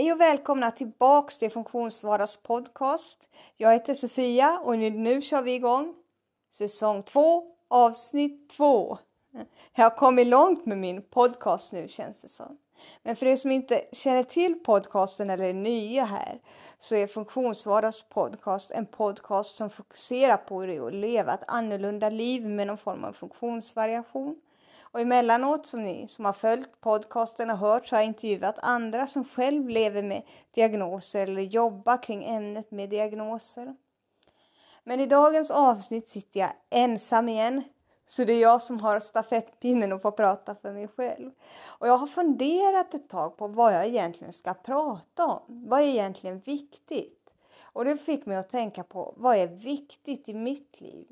Hej och välkomna tillbaks till Funktionsvardags podcast. Jag heter Sofia och nu, nu kör vi igång säsong 2 avsnitt 2. Jag har kommit långt med min podcast nu känns det som. Men för er som inte känner till podcasten eller är nya här så är Funktionsvardags podcast en podcast som fokuserar på hur det är att leva ett annorlunda liv med någon form av funktionsvariation och emellanåt som ni som har följt podcasten och hört så har jag intervjuat andra som själv lever med diagnoser eller jobbar kring ämnet med diagnoser. Men i dagens avsnitt sitter jag ensam igen. Så det är jag som har stafettpinnen och får prata för mig själv. Och jag har funderat ett tag på vad jag egentligen ska prata om. Vad är egentligen viktigt? Och det fick mig att tänka på vad är viktigt i mitt liv?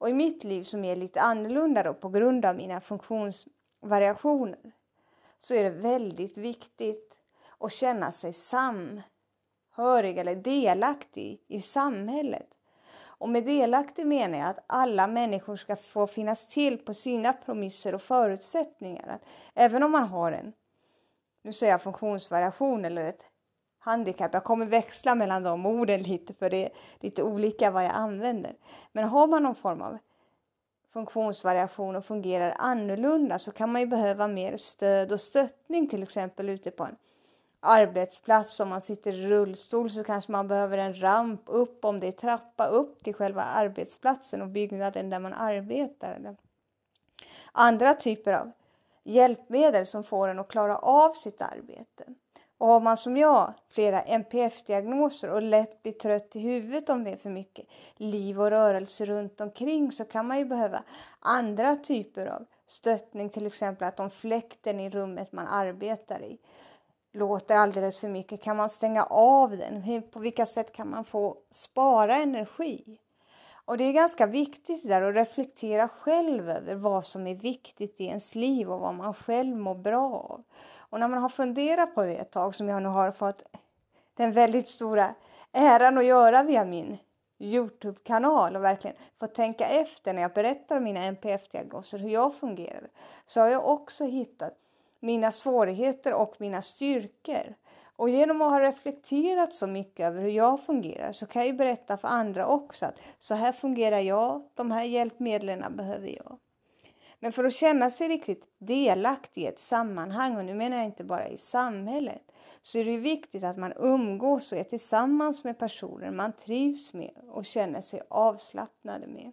Och i mitt liv som är lite annorlunda då på grund av mina funktionsvariationer så är det väldigt viktigt att känna sig samhörig eller delaktig i samhället. Och med delaktig menar jag att alla människor ska få finnas till på sina promisser och förutsättningar. Att även om man har en, nu säger jag funktionsvariation eller ett handikapp. Jag kommer växla mellan de orden lite för det är lite olika vad jag använder. Men har man någon form av funktionsvariation och fungerar annorlunda så kan man ju behöva mer stöd och stöttning till exempel ute på en arbetsplats. Om man sitter i rullstol så kanske man behöver en ramp upp om det är trappa upp till själva arbetsplatsen och byggnaden där man arbetar. Andra typer av hjälpmedel som får en att klara av sitt arbete. Och har man som jag flera NPF-diagnoser och lätt blir trött i huvudet om det är för mycket liv och rörelse runt omkring så kan man ju behöva andra typer av stöttning, till exempel att om fläkten i rummet man arbetar i låter alldeles för mycket, kan man stänga av den? På vilka sätt kan man få spara energi? Och det är ganska viktigt där att reflektera själv över vad som är viktigt i ens liv och vad man själv mår bra av. Och när man har funderat på det ett tag, som jag nu har fått den väldigt stora äran att göra via min Youtube-kanal och verkligen få tänka efter när jag berättar om mina NPF-diagnoser, hur jag fungerar, så har jag också hittat mina svårigheter och mina styrkor. Och genom att ha reflekterat så mycket över hur jag fungerar så kan jag berätta för andra också att så här fungerar jag, de här hjälpmedlen behöver jag. Men för att känna sig riktigt delaktig i ett sammanhang, och nu menar jag inte bara i samhället, så är det viktigt att man umgås och är tillsammans med personer man trivs med och känner sig avslappnade med.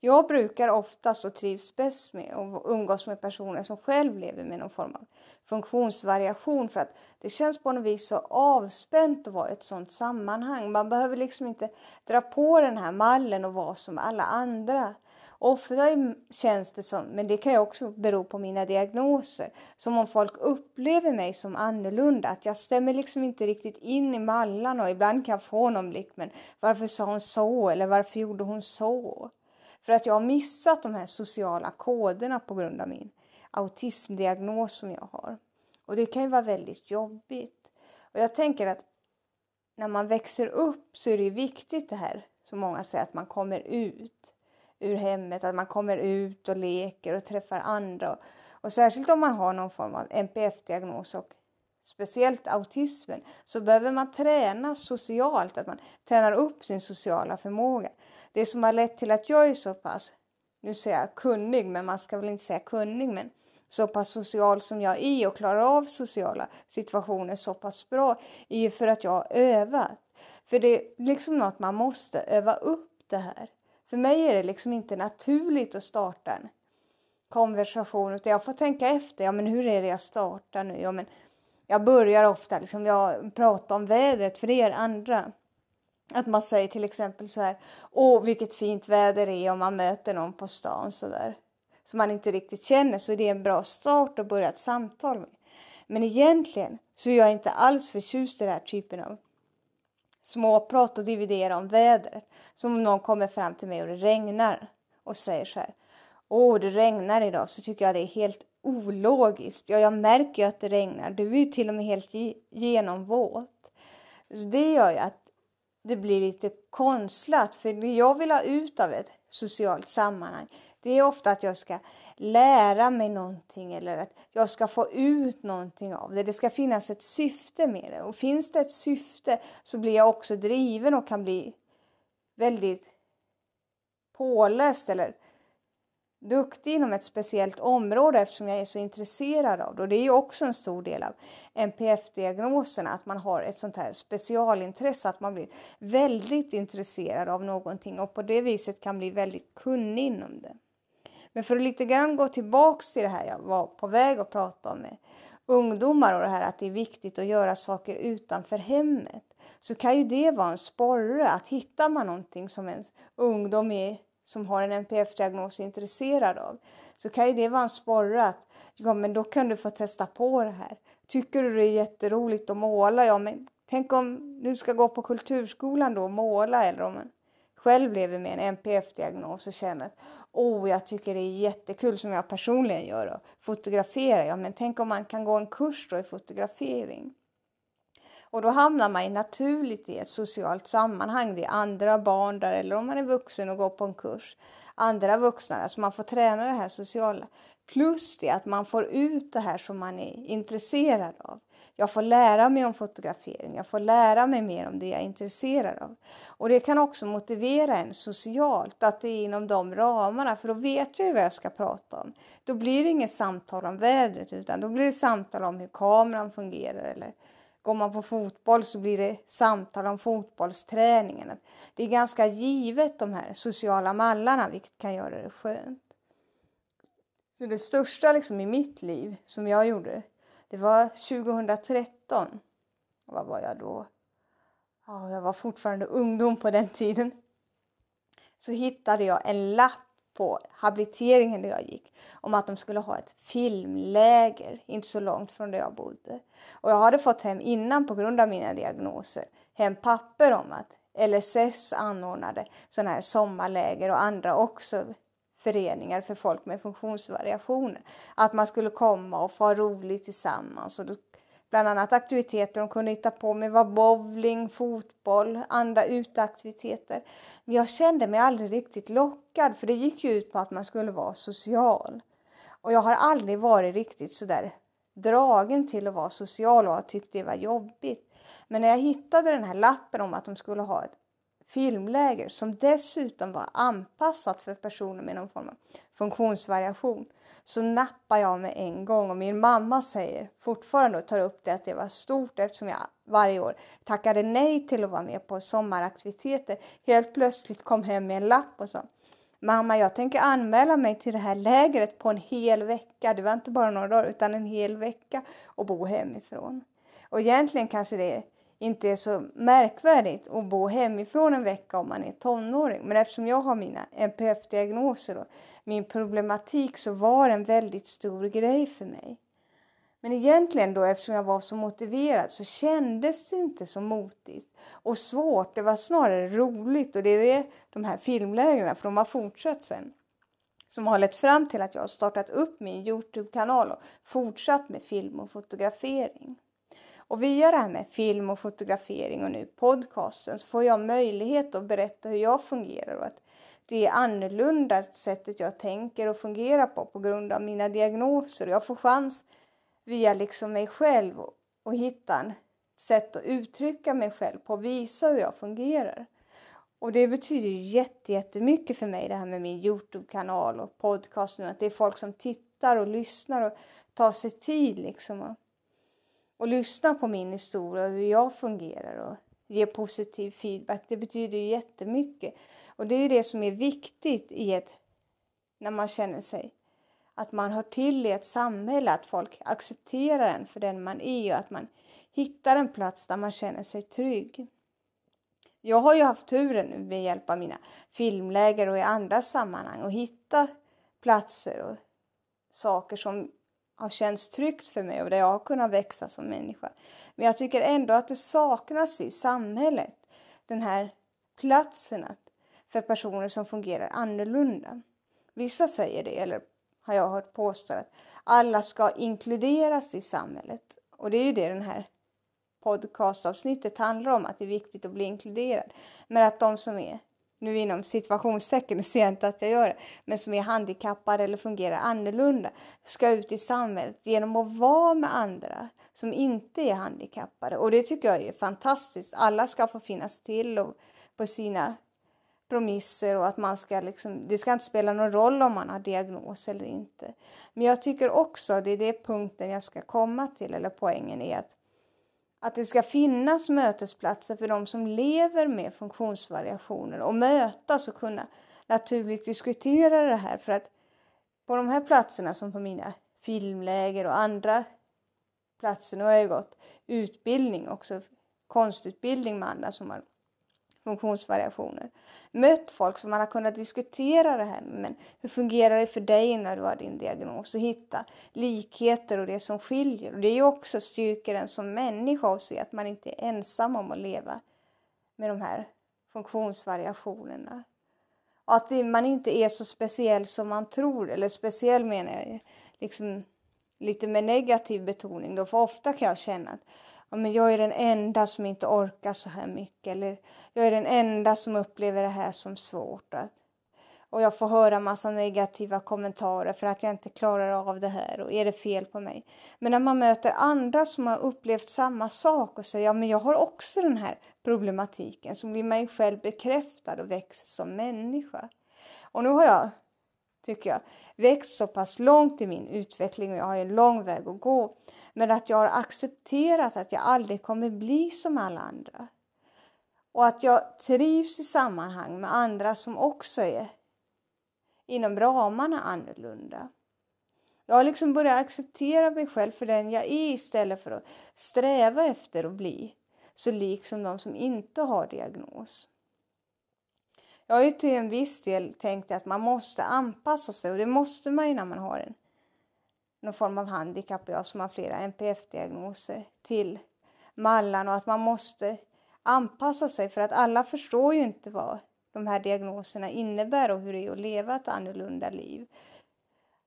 Jag brukar oftast och trivs bäst med att umgås med personer som själv lever med någon form av funktionsvariation för att det känns på något vis så avspänt att vara i ett sådant sammanhang. Man behöver liksom inte dra på den här mallen och vara som alla andra. Ofta känns det som, men det kan ju också bero på mina diagnoser, som om folk upplever mig som annorlunda. Att jag stämmer liksom inte riktigt in i mallarna och ibland kan jag få någon blick, men varför sa hon så eller varför gjorde hon så? För att jag har missat de här sociala koderna på grund av min autismdiagnos som jag har. Och det kan ju vara väldigt jobbigt. Och jag tänker att när man växer upp så är det viktigt det här som många säger att man kommer ut ur hemmet, att man kommer ut och leker och träffar andra. Och särskilt om man har någon form av NPF-diagnos och speciellt autismen så behöver man träna socialt, att man tränar upp sin sociala förmåga. Det som har lett till att jag är så pass, nu säger jag kunnig, men man ska väl inte säga kunnig, men så pass social som jag är och klarar av sociala situationer så pass bra är ju för att jag har övat. För det är liksom något man måste öva upp det här. För mig är det liksom inte naturligt att starta en konversation utan jag får tänka efter. Ja, men hur är det jag startar nu? Ja, men jag börjar ofta liksom, jag pratar om vädret för er andra. Att man säger till exempel så här. Åh, vilket fint väder det är om man möter någon på stan så där. Som man inte riktigt känner så är det en bra start att börja ett samtal med. Men egentligen så är jag inte alls förtjust i den här typen av småprat och dividera om vädret. Som om någon kommer fram till mig och det regnar och säger så här. Åh, det regnar idag. Så tycker jag det är helt ologiskt. Ja, jag märker ju att det regnar. Du är ju till och med helt genomvåt. Så det gör ju att det blir lite konstlat. För det jag vill ha ut av ett socialt sammanhang det är ofta att jag ska lära mig någonting eller att jag ska få ut någonting av det. Det ska finnas ett syfte med det och finns det ett syfte så blir jag också driven och kan bli väldigt påläst eller duktig inom ett speciellt område eftersom jag är så intresserad av det. Och det är ju också en stor del av NPF-diagnoserna, att man har ett sånt här specialintresse, att man blir väldigt intresserad av någonting och på det viset kan bli väldigt kunnig inom det. Men för att lite grann gå tillbaks till det här jag var på väg att prata om med ungdomar och det här att det är viktigt att göra saker utanför hemmet så kan ju det vara en sporre att hittar man någonting som ens ungdom är som har en NPF-diagnos är intresserad av så kan ju det vara en sporre att ja, men då kan du få testa på det här. Tycker du det är jätteroligt att måla? Ja, men tänk om du ska gå på kulturskolan då och måla eller om man själv lever med en NPF-diagnos och känner att oh, jag tycker det är jättekul som jag personligen gör och fotografera. Ja, men tänk om man kan gå en kurs då i fotografering. Och då hamnar man naturligt i ett socialt sammanhang. Det är andra barn där eller om man är vuxen och går på en kurs. Andra vuxna, alltså man får träna det här sociala. Plus det att man får ut det här som man är intresserad av. Jag får lära mig om fotografering, jag får lära mig mer om det jag är intresserad av. Och det kan också motivera en socialt, att det är inom de ramarna, för då vet jag ju vad jag ska prata om. Då blir det inget samtal om vädret, utan då blir det samtal om hur kameran fungerar eller Går man på fotboll så blir det samtal om fotbollsträningen. Det är ganska givet de här sociala mallarna vilket kan göra det skönt. Så det största liksom i mitt liv som jag gjorde det var 2013. Vad var jag då? Ja, jag var fortfarande ungdom på den tiden. Så hittade jag en lapp på habiliteringen där jag gick om att de skulle ha ett filmläger inte så långt från där jag bodde. Och jag hade fått hem innan på grund av mina diagnoser hem papper om att LSS anordnade sådana här sommarläger och andra också föreningar för folk med funktionsvariationer. Att man skulle komma och få roligt tillsammans och då Bland annat aktiviteter de kunde hitta på mig var bowling, fotboll, andra uteaktiviteter. Men jag kände mig aldrig riktigt lockad för det gick ju ut på att man skulle vara social. Och jag har aldrig varit riktigt sådär dragen till att vara social och har tyckt det var jobbigt. Men när jag hittade den här lappen om att de skulle ha ett filmläger som dessutom var anpassat för personer med någon form av funktionsvariation så nappar jag med en gång och min mamma säger fortfarande och tar upp det att det var stort eftersom jag varje år tackade nej till att vara med på sommaraktiviteter. Helt plötsligt kom hem med en lapp och sa Mamma, jag tänker anmäla mig till det här lägret på en hel vecka. Det var inte bara några dagar utan en hel vecka och bo hemifrån. Och egentligen kanske det inte är så märkvärdigt att bo hemifrån en vecka om man är tonåring. Men eftersom jag har mina NPF-diagnoser och min problematik så var det en väldigt stor grej för mig. Men egentligen då eftersom jag var så motiverad så kändes det inte så motigt och svårt. Det var snarare roligt och det är det, de här filmlägren, för de har fortsatt sen, som har lett fram till att jag har startat upp min Youtube-kanal och fortsatt med film och fotografering. Och via det här med film och fotografering och nu podcasten så får jag möjlighet att berätta hur jag fungerar och att det är annorlunda sättet jag tänker och fungerar på på grund av mina diagnoser. Jag får chans via liksom mig själv och hitta ett sätt att uttrycka mig själv på och visa hur jag fungerar. Och det betyder jättemycket för mig det här med min Youtube-kanal och podcast nu. Att det är folk som tittar och lyssnar och tar sig tid liksom. Och, lyssna på min historia och hur jag fungerar och ge positiv feedback. Det betyder jättemycket. Och det är det som är viktigt i ett, när man känner sig att man hör till i ett samhälle, att folk accepterar en för den man är och att man hittar en plats där man känner sig trygg. Jag har ju haft turen nu med hjälp av mina filmläger och i andra sammanhang att hitta platser och saker som har känts tryggt för mig och där jag har kunnat växa som människa. Men jag tycker ändå att det saknas i samhället den här platsen för personer som fungerar annorlunda. Vissa säger det, eller har jag hört påstå att alla ska inkluderas i samhället. Och det är ju det den här podcastavsnittet handlar om, att det är viktigt att bli inkluderad. Men att de som är nu inom situationstecken, ser jag inte att jag gör det, men som är handikappade eller fungerar annorlunda, ska ut i samhället genom att vara med andra som inte är handikappade. Och det tycker jag är fantastiskt. Alla ska få finnas till och på sina promisser och att man ska liksom, det ska inte spela någon roll om man har diagnos eller inte. Men jag tycker också, det är det punkten jag ska komma till, eller poängen är att att det ska finnas mötesplatser för de som lever med funktionsvariationer och mötas och kunna naturligt diskutera det här. För att på de här platserna som på mina filmläger och andra platser, nu har jag gått utbildning också, konstutbildning med andra som har funktionsvariationer. Mött folk som man har kunnat diskutera det här med. Men hur fungerar det för dig när du har din diagnos? Och hitta likheter och det som skiljer. Och det är ju också styrker en som människa att se att man inte är ensam om att leva med de här funktionsvariationerna. Och att man inte är så speciell som man tror, eller speciell menar jag liksom lite med negativ betoning då, för ofta kan jag känna att men jag är den enda som inte orkar så här mycket eller jag är den enda som upplever det här som svårt. Och jag får höra massa negativa kommentarer för att jag inte klarar av det här och är det fel på mig. Men när man möter andra som har upplevt samma sak och säger ja men jag har också den här problematiken så blir man ju själv bekräftad och växer som människa. Och nu har jag, tycker jag, växt så pass långt i min utveckling och jag har en lång väg att gå men att jag har accepterat att jag aldrig kommer bli som alla andra. Och att jag trivs i sammanhang med andra som också är inom ramarna annorlunda. Jag har liksom börjat acceptera mig själv för den jag är istället för att sträva efter att bli så lik som de som inte har diagnos. Jag har ju till en viss del tänkt att man måste anpassa sig och det måste man ju när man har en någon form av handikapp, jag som har flera NPF-diagnoser, till mallan och att man måste anpassa sig för att alla förstår ju inte vad de här diagnoserna innebär och hur det är att leva ett annorlunda liv.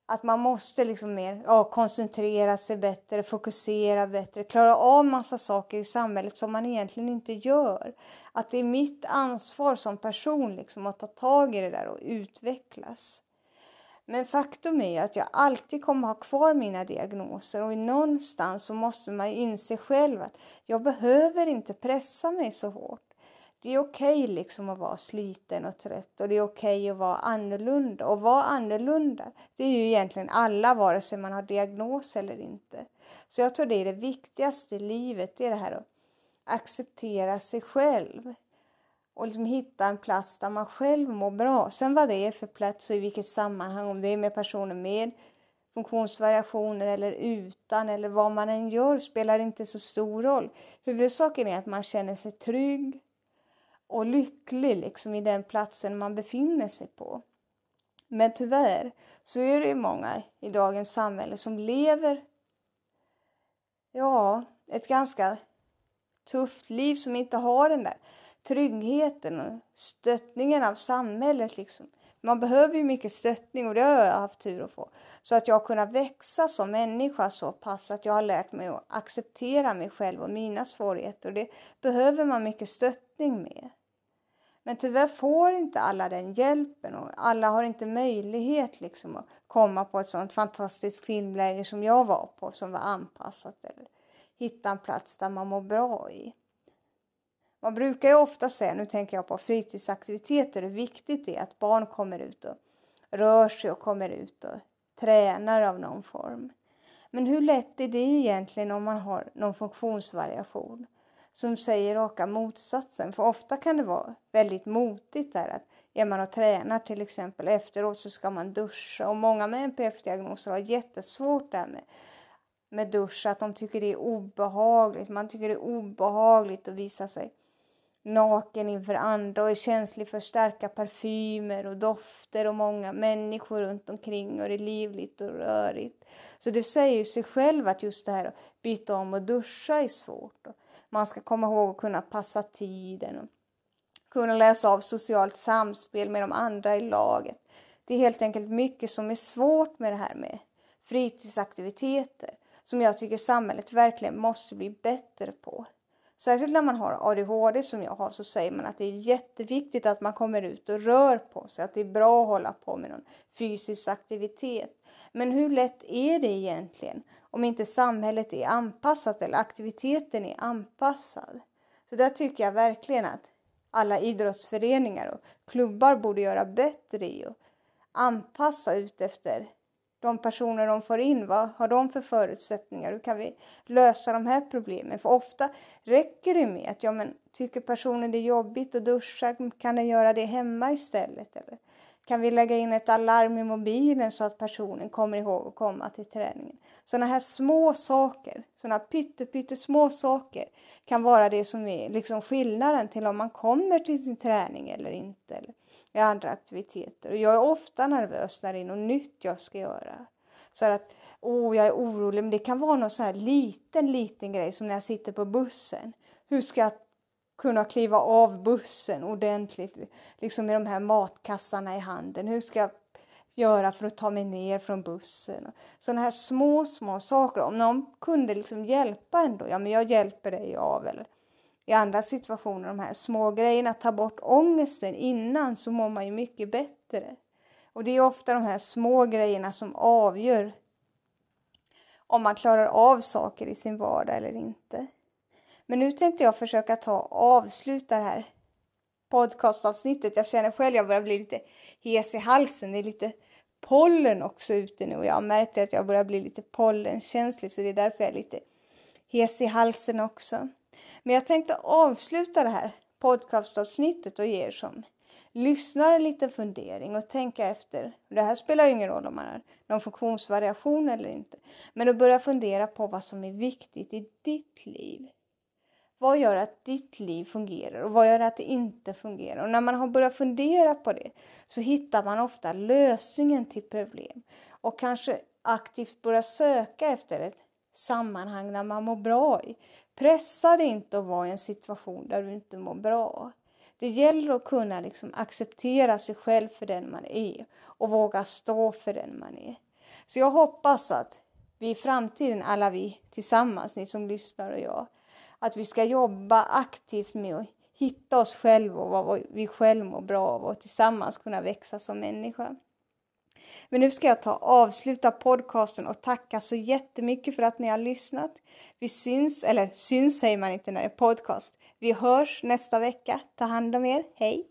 Att man måste liksom mer ja, koncentrera sig bättre, fokusera bättre, klara av massa saker i samhället som man egentligen inte gör. Att det är mitt ansvar som person liksom att ta tag i det där och utvecklas. Men faktum är att jag alltid kommer ha kvar mina diagnoser och någonstans så måste man inse själv att jag behöver inte pressa mig så hårt. Det är okej okay liksom att vara sliten och trött och det är okej okay att vara annorlunda. Och vara annorlunda, det är ju egentligen alla vare sig man har diagnos eller inte. Så jag tror det är det viktigaste i livet, det är det här att acceptera sig själv och liksom hitta en plats där man själv mår bra. Sen vad det är för plats och i vilket sammanhang, om det är med personer med funktionsvariationer eller utan eller vad man än gör spelar inte så stor roll. Huvudsaken är att man känner sig trygg och lycklig liksom i den platsen man befinner sig på. Men tyvärr så är det ju många i dagens samhälle som lever ja, ett ganska tufft liv som inte har den där tryggheten och stöttningen av samhället. Liksom. Man behöver ju mycket stöttning och det har jag haft tur att få. Så att jag har kunnat växa som människa så pass att jag har lärt mig att acceptera mig själv och mina svårigheter. Och det behöver man mycket stöttning med. Men tyvärr får inte alla den hjälpen och alla har inte möjlighet liksom att komma på ett sånt fantastiskt filmläger som jag var på som var anpassat eller hitta en plats där man mår bra i. Man brukar ju ofta säga, nu tänker jag på fritidsaktiviteter, hur viktigt det är att barn kommer ut och rör sig och kommer ut och tränar av någon form. Men hur lätt är det egentligen om man har någon funktionsvariation som säger raka motsatsen? För ofta kan det vara väldigt motigt där att är man och tränar till exempel efteråt så ska man duscha och många med NPF-diagnoser har jättesvårt där med med dusch, att de tycker det är obehagligt. Man tycker det är obehagligt att visa sig naken inför andra och är känslig för starka parfymer och dofter och många människor runt omkring och det är livligt och rörigt. Så det säger ju sig själv att just det här att byta om och duscha är svårt. Man ska komma ihåg att kunna passa tiden och kunna läsa av socialt samspel med de andra i laget. Det är helt enkelt mycket som är svårt med det här med fritidsaktiviteter som jag tycker samhället verkligen måste bli bättre på. Särskilt när man har ADHD som jag har så säger man att det är jätteviktigt att man kommer ut och rör på sig, att det är bra att hålla på med någon fysisk aktivitet. Men hur lätt är det egentligen om inte samhället är anpassat eller aktiviteten är anpassad? Så där tycker jag verkligen att alla idrottsföreningar och klubbar borde göra bättre i att anpassa ut efter de personer de får in, vad har de för förutsättningar? Hur kan vi lösa de här problemen? För ofta räcker det med att, ja men tycker personen det är jobbigt att duscha, kan den göra det hemma istället? Eller kan vi lägga in ett alarm i mobilen så att personen kommer ihåg att komma till träningen? Sådana här små saker, sådana pyttesmå saker kan vara det som är liksom skillnaden till om man kommer till sin träning eller inte. Eller i andra aktiviteter. Och jag är ofta nervös när det är något nytt jag ska göra. Så att, åh, oh, jag är orolig, men det kan vara någon sån här liten, liten grej som när jag sitter på bussen. Hur ska jag kunna kliva av bussen ordentligt, liksom med de här matkassarna i handen? Hur ska jag göra för att ta mig ner från bussen? Sådana här små, små saker. Om någon kunde liksom hjälpa ändå, ja men jag hjälper dig av eller i andra situationer, de här små grejerna, ta bort ångesten innan så mår man ju mycket bättre. Och det är ofta de här små grejerna som avgör om man klarar av saker i sin vardag eller inte. Men nu tänkte jag försöka ta avsluta det här podcastavsnittet. Jag känner själv att jag börjar bli lite hes i halsen. Det är lite pollen också ute nu och jag har märkt att jag börjar bli lite pollenkänslig så det är därför jag är lite hes i halsen också. Men jag tänkte avsluta det här podcastavsnittet och ge er som lyssnar en liten fundering och tänka efter. Det här spelar ju ingen roll om man har någon funktionsvariation eller inte. Men att börja fundera på vad som är viktigt i ditt liv. Vad gör att ditt liv fungerar och vad gör att det inte fungerar? Och när man har börjat fundera på det så hittar man ofta lösningen till problem och kanske aktivt börjar söka efter ett sammanhang där man mår bra i. Pressa dig inte att vara i en situation där du inte mår bra. Det gäller att kunna liksom acceptera sig själv för den man är och våga stå för den man är. Så jag hoppas att vi i framtiden, alla vi tillsammans, ni som lyssnar och jag, att vi ska jobba aktivt med att hitta oss själva och vad vi själva mår bra av och tillsammans kunna växa som människa. Men nu ska jag ta avsluta podcasten och tacka så jättemycket för att ni har lyssnat. Vi syns, eller syns säger man inte när det är podcast. Vi hörs nästa vecka. Ta hand om er. Hej!